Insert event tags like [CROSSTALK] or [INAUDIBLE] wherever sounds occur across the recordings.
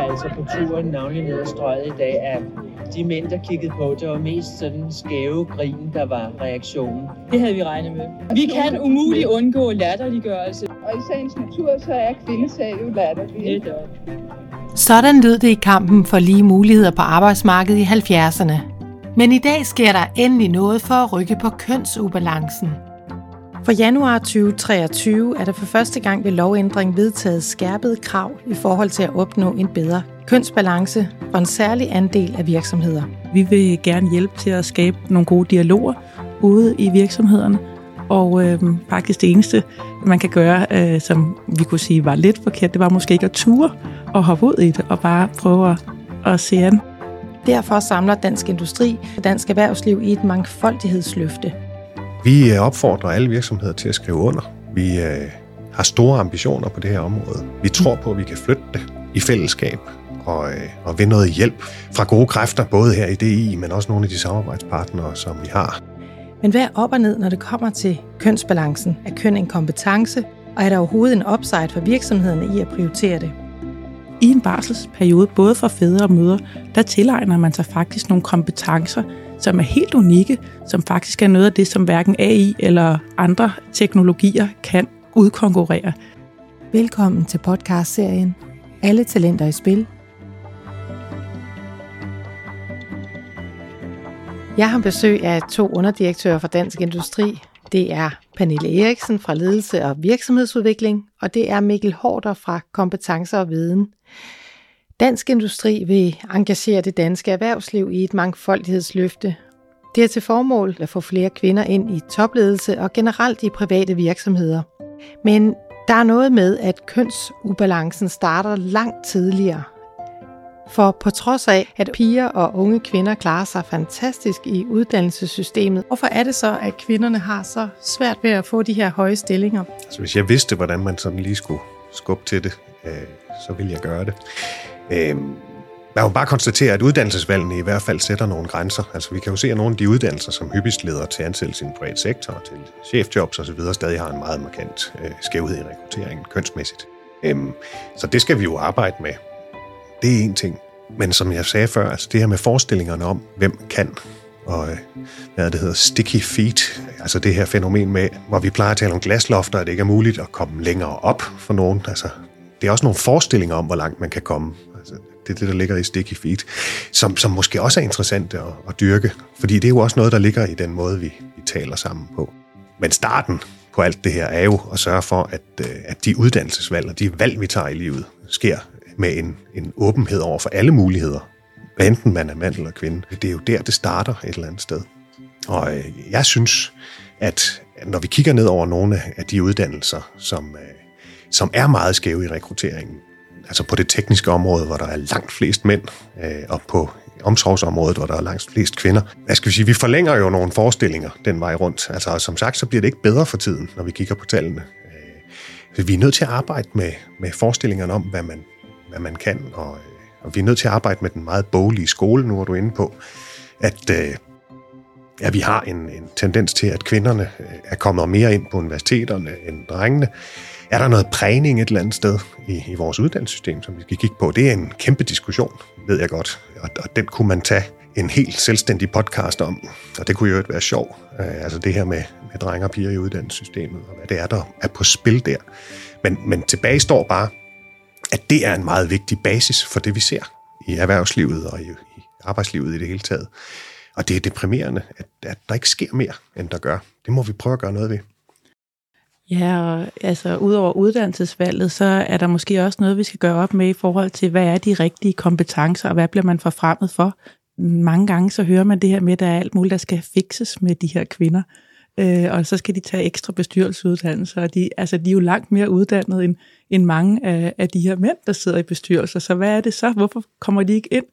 huske altså på turen navnlig ned ad strøget i dag, at de mænd, der kiggede på, det var mest sådan skæve grin, der var reaktionen. Det havde vi regnet med. Vi kan umuligt undgå latterliggørelse. Og i sagens natur, så er kvindesag jo latterlig. Sådan lød det i kampen for lige muligheder på arbejdsmarkedet i 70'erne. Men i dag sker der endelig noget for at rykke på kønsubalancen. For januar 2023 er der for første gang ved lovændring vedtaget skærpede krav i forhold til at opnå en bedre kønsbalance for en særlig andel af virksomheder. Vi vil gerne hjælpe til at skabe nogle gode dialoger ude i virksomhederne, og øh, faktisk det eneste, man kan gøre, øh, som vi kunne sige var lidt forkert, det var måske ikke at ture og hoppe ud i det og bare prøve at, at se an. Derfor samler Dansk Industri og Dansk Erhvervsliv i et mangfoldighedsløfte. Vi øh, opfordrer alle virksomheder til at skrive under. Vi øh, har store ambitioner på det her område. Vi tror på, at vi kan flytte det i fællesskab og, øh, og ved noget hjælp fra gode kræfter, både her i DI, men også nogle af de samarbejdspartnere, som vi har. Men hvad er op og ned, når det kommer til kønsbalancen? Er køn en kompetence, og er der overhovedet en upside for virksomhederne i at prioritere det? I en barselsperiode, både for fædre og mødre, der tilegner man sig faktisk nogle kompetencer, som er helt unikke, som faktisk er noget af det, som hverken AI eller andre teknologier kan udkonkurrere. Velkommen til podcastserien Alle Talenter i Spil. Jeg har besøg af to underdirektører fra Dansk Industri. Det er Pernille Eriksen fra Ledelse og Virksomhedsudvikling, og det er Mikkel Hårder fra Kompetencer og Viden. Dansk Industri vil engagere det danske erhvervsliv i et mangfoldighedsløfte. Det er til formål at få flere kvinder ind i topledelse og generelt i private virksomheder. Men der er noget med, at kønsubalancen starter langt tidligere. For på trods af, at piger og unge kvinder klarer sig fantastisk i uddannelsessystemet, hvorfor er det så, at kvinderne har så svært ved at få de her høje stillinger? Altså, hvis jeg vidste, hvordan man sådan lige skulle skubbe til det, øh, så vil jeg gøre det. Øh, man må bare konstatere, at uddannelsesvalgene i hvert fald sætter nogle grænser. Altså vi kan jo se, at nogle af de uddannelser, som hyppigst leder til ansættelse i den private sektor, til chefjobs osv., stadig har en meget markant øh, skævhed i rekrutteringen kønsmæssigt. Øhm, så det skal vi jo arbejde med. Det er en ting. Men som jeg sagde før, altså det her med forestillingerne om, hvem kan, og øh, hvad det hedder, sticky feet, altså det her fænomen med, hvor vi plejer at tale om glaslofter, at det ikke er muligt at komme længere op for nogen. Altså, det er også nogle forestillinger om, hvor langt man kan komme. Altså, det er det, der ligger i sticky feet, som, som måske også er interessant at, at dyrke, fordi det er jo også noget, der ligger i den måde, vi, vi taler sammen på. Men starten på alt det her er jo at sørge for, at, øh, at de uddannelsesvalg og de valg, vi tager i livet, sker med en, en åbenhed over for alle muligheder, hvad enten man er mand eller kvinde. Det er jo der, det starter et eller andet sted. Og øh, jeg synes, at når vi kigger ned over nogle af de uddannelser, som, øh, som er meget skæve i rekrutteringen, altså på det tekniske område, hvor der er langt flest mænd, øh, og på omsorgsområdet, hvor der er langt flest kvinder. Hvad skal vi sige, vi forlænger jo nogle forestillinger den vej rundt. Altså som sagt, så bliver det ikke bedre for tiden, når vi kigger på tallene. Øh, vi er nødt til at arbejde med, med forestillingerne om, hvad man, hvad man kan, og, øh, og vi er nødt til at arbejde med den meget boglige skole, nu er du inde på, at øh, ja, vi har en, en tendens til, at kvinderne øh, er kommet mere ind på universiteterne end drengene. Er der noget prægning et eller andet sted i, i vores uddannelsessystem, som vi skal kigge på? Det er en kæmpe diskussion, ved jeg godt, og, og den kunne man tage en helt selvstændig podcast om, og det kunne jo være sjov. Øh, altså det her med, med drenge og piger i uddannelsessystemet, og hvad det er, der er på spil der. Men, men tilbage står bare, at det er en meget vigtig basis for det, vi ser i erhvervslivet og i, i arbejdslivet i det hele taget. Og det er deprimerende, at, at der ikke sker mere, end der gør. Det må vi prøve at gøre noget ved. Ja, og altså udover uddannelsesvalget, så er der måske også noget, vi skal gøre op med i forhold til, hvad er de rigtige kompetencer, og hvad bliver man forfremmet for? Mange gange så hører man det her med, at der er alt muligt, der skal fikses med de her kvinder, øh, og så skal de tage ekstra bestyrelsesuddannelser, og de, altså, de er jo langt mere uddannet end, end mange af, af de her mænd, der sidder i bestyrelser. Så hvad er det så? Hvorfor kommer de ikke ind?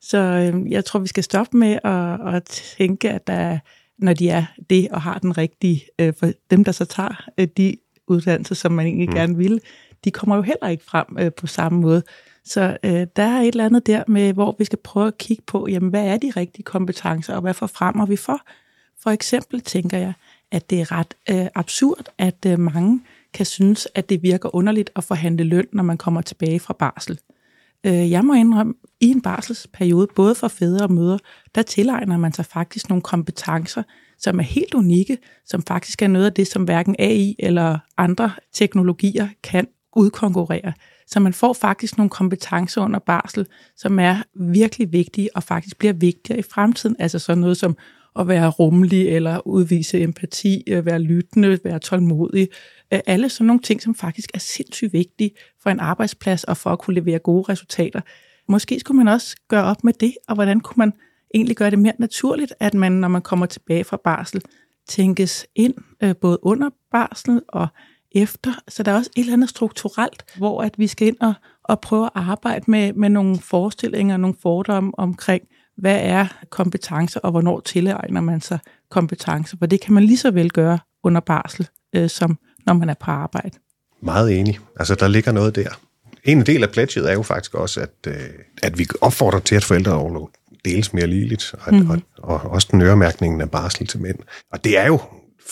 Så øh, jeg tror, vi skal stoppe med at, at tænke, at der er når de er det og har den rigtige, øh, for dem, der så tager øh, de uddannelser, som man egentlig mm. gerne vil, de kommer jo heller ikke frem øh, på samme måde. Så øh, der er et eller andet der med, hvor vi skal prøve at kigge på, jamen, hvad er de rigtige kompetencer, og hvad forfremmer vi for? For eksempel tænker jeg, at det er ret øh, absurd, at øh, mange kan synes, at det virker underligt at forhandle løn, når man kommer tilbage fra barsel. Øh, jeg må indrømme, i en barselsperiode, både for fædre og mødre, der tilegner man sig faktisk nogle kompetencer, som er helt unikke, som faktisk er noget af det, som hverken AI eller andre teknologier kan udkonkurrere. Så man får faktisk nogle kompetencer under barsel, som er virkelig vigtige og faktisk bliver vigtigere i fremtiden. Altså sådan noget som at være rummelig eller udvise empati, øh, være lyttende, være tålmodig. Øh, alle sådan nogle ting, som faktisk er sindssygt vigtige for en arbejdsplads og for at kunne levere gode resultater. Måske skulle man også gøre op med det, og hvordan kunne man egentlig gøre det mere naturligt, at man, når man kommer tilbage fra barsel, tænkes ind øh, både under barsel og efter. Så der er også et eller andet strukturelt, hvor at vi skal ind og, og prøve at arbejde med, med nogle forestillinger, nogle fordomme omkring, hvad er kompetencer, og hvornår tilegner man sig kompetencer. For det kan man lige så vel gøre under barsel, øh, som når man er på arbejde. Meget enig. Altså, der ligger noget der. En del af pledget er jo faktisk også, at, øh, at vi opfordrer til, at forældreoverlov deles mere ligeligt, og, mm. og, og også den øremærkningen af barsel til mænd. Og det er jo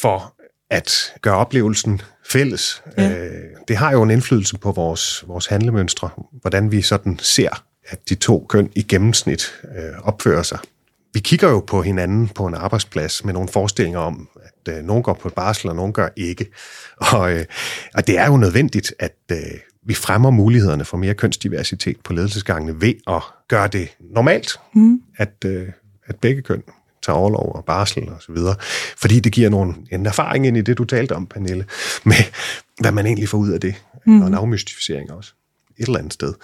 for at gøre oplevelsen fælles. Ja. Øh, det har jo en indflydelse på vores, vores handlemønstre, hvordan vi sådan ser, at de to køn i gennemsnit øh, opfører sig. Vi kigger jo på hinanden på en arbejdsplads med nogle forestillinger om, at øh, nogen går på barsel, og nogen gør ikke. [LAUGHS] Og, øh, og det er jo nødvendigt, at øh, vi fremmer mulighederne for mere kønsdiversitet på ledelsesgangene ved at gøre det normalt, mm. at, øh, at begge køn tager overlov og barsel og så videre. Fordi det giver nogle, en erfaring ind i det, du talte om, Pernille, med hvad man egentlig får ud af det, mm. og en afmystificering også et eller andet sted.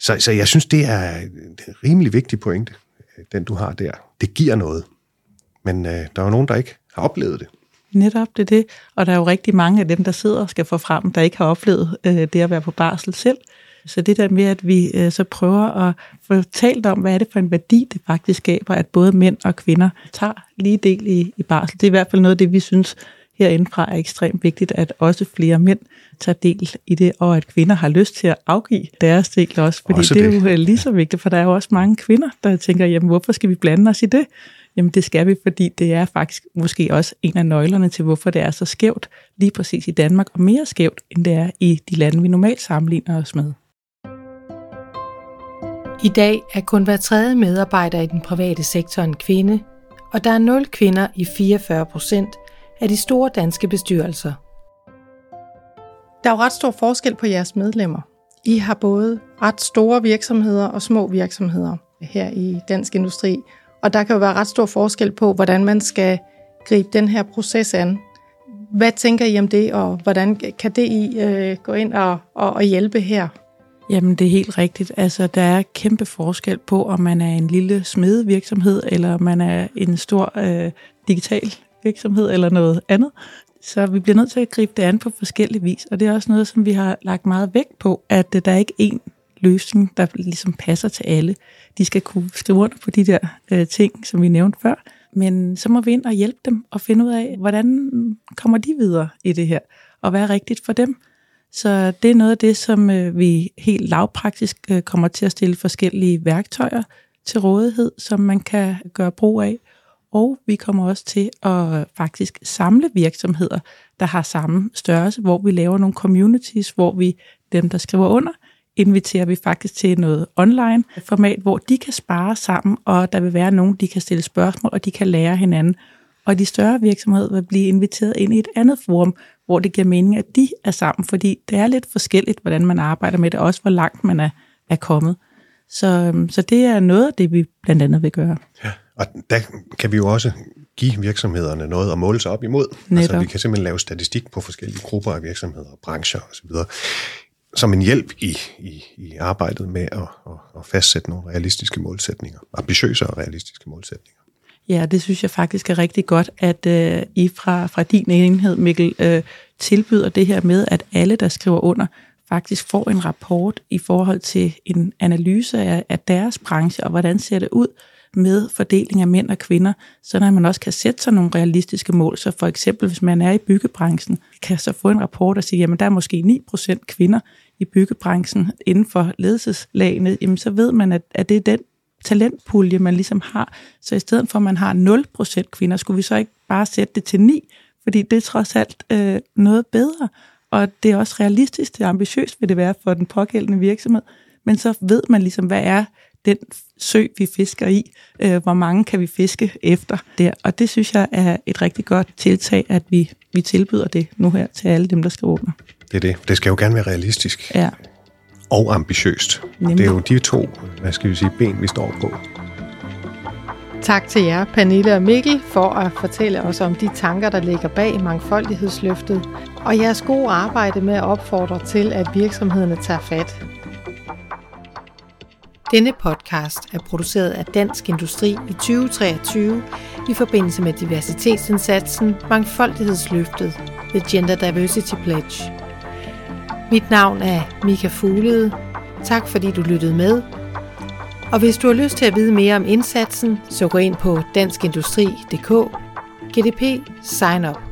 Så, så jeg synes, det er en rimelig vigtig pointe, den du har der. Det giver noget. Men øh, der er jo nogen, der ikke har oplevet det. Netop det er det. Og der er jo rigtig mange af dem, der sidder og skal få frem, der ikke har oplevet øh, det at være på barsel selv. Så det der med, at vi øh, så prøver at få talt om, hvad er det for en værdi, det faktisk skaber, at både mænd og kvinder tager lige del i, i barsel. Det er i hvert fald noget af det, vi synes herindefra er ekstremt vigtigt, at også flere mænd tager del i det, og at kvinder har lyst til at afgive deres del også, fordi også det. det er jo øh, lige så vigtigt, for der er jo også mange kvinder, der tænker, jamen hvorfor skal vi blande os i det? Jamen det skal vi, fordi det er faktisk måske også en af nøglerne til, hvorfor det er så skævt lige præcis i Danmark, og mere skævt, end det er i de lande, vi normalt sammenligner os med. I dag er kun hver tredje medarbejder i den private sektor en kvinde, og der er 0 kvinder i 44 procent af de store danske bestyrelser. Der er jo ret stor forskel på jeres medlemmer. I har både ret store virksomheder og små virksomheder her i dansk industri, og der kan jo være ret stor forskel på, hvordan man skal gribe den her proces an. Hvad tænker I om det, og hvordan kan det I øh, gå ind og, og, og hjælpe her? Jamen, det er helt rigtigt. Altså, der er kæmpe forskel på, om man er en lille smedevirksomhed, eller man er en stor øh, digital virksomhed, eller noget andet. Så vi bliver nødt til at gribe det an på forskellige vis, og det er også noget, som vi har lagt meget vægt på, at øh, der er ikke én løsning, der ligesom passer til alle. De skal kunne skrive under på de der øh, ting, som vi nævnte før, men så må vi ind og hjælpe dem og finde ud af, hvordan kommer de videre i det her, og hvad er rigtigt for dem. Så det er noget af det, som øh, vi helt lavpraktisk øh, kommer til at stille forskellige værktøjer til rådighed, som man kan gøre brug af. Og vi kommer også til at faktisk samle virksomheder, der har samme størrelse, hvor vi laver nogle communities, hvor vi, dem der skriver under, inviterer vi faktisk til noget online format, hvor de kan spare sammen, og der vil være nogen, de kan stille spørgsmål, og de kan lære hinanden. Og de større virksomheder vil blive inviteret ind i et andet forum, hvor det giver mening, at de er sammen, fordi det er lidt forskelligt, hvordan man arbejder med det, og også hvor langt man er, er kommet. Så, øhm, så det er noget af det, vi blandt andet vil gøre. Ja, og der kan vi jo også give virksomhederne noget at måle sig op imod. Netop. Altså vi kan simpelthen lave statistik på forskellige grupper af virksomheder, brancher osv., som en hjælp i, i, i arbejdet med at, at, at fastsætte nogle realistiske målsætninger, ambitiøse og realistiske målsætninger. Ja, det synes jeg faktisk er rigtig godt, at øh, I fra, fra din enhed, Mikkel, øh, tilbyder det her med, at alle, der skriver under, faktisk får en rapport i forhold til en analyse af, af deres branche, og hvordan ser det ud med fordeling af mænd og kvinder, så man også kan sætte sig nogle realistiske mål. Så for eksempel, hvis man er i byggebranchen, kan så få en rapport og sige, jamen der er måske 9% kvinder i byggebranchen inden for ledelseslagene, jamen så ved man, at, at det er den talentpulje, man ligesom har. Så i stedet for, at man har 0% kvinder, skulle vi så ikke bare sætte det til 9, fordi det er trods alt øh, noget bedre, og det er også realistisk, det er ambitiøst vil det være for den pågældende virksomhed, men så ved man ligesom, hvad er den sø, vi fisker i, øh, hvor mange kan vi fiske efter der. Og det synes jeg er et rigtig godt tiltag, at vi, vi tilbyder det nu her til alle dem, der skal åbne. Det er det. Det skal jo gerne være realistisk. Ja. Og ambitiøst. Nemlig. Det er jo de to, hvad skal vi sige, ben, vi står på. Tak til jer, Pernille og Mikkel, for at fortælle os om de tanker, der ligger bag mangfoldighedsløftet, og jeres gode arbejde med at opfordre til, at virksomhederne tager fat. Denne podcast er produceret af Dansk Industri i 2023 i forbindelse med diversitetsindsatsen Mangfoldighedsløftet, The Gender Diversity Pledge. Mit navn er Mika Fuglede. Tak fordi du lyttede med. Og hvis du har lyst til at vide mere om indsatsen, så gå ind på danskindustri.dk. GDP Sign Up.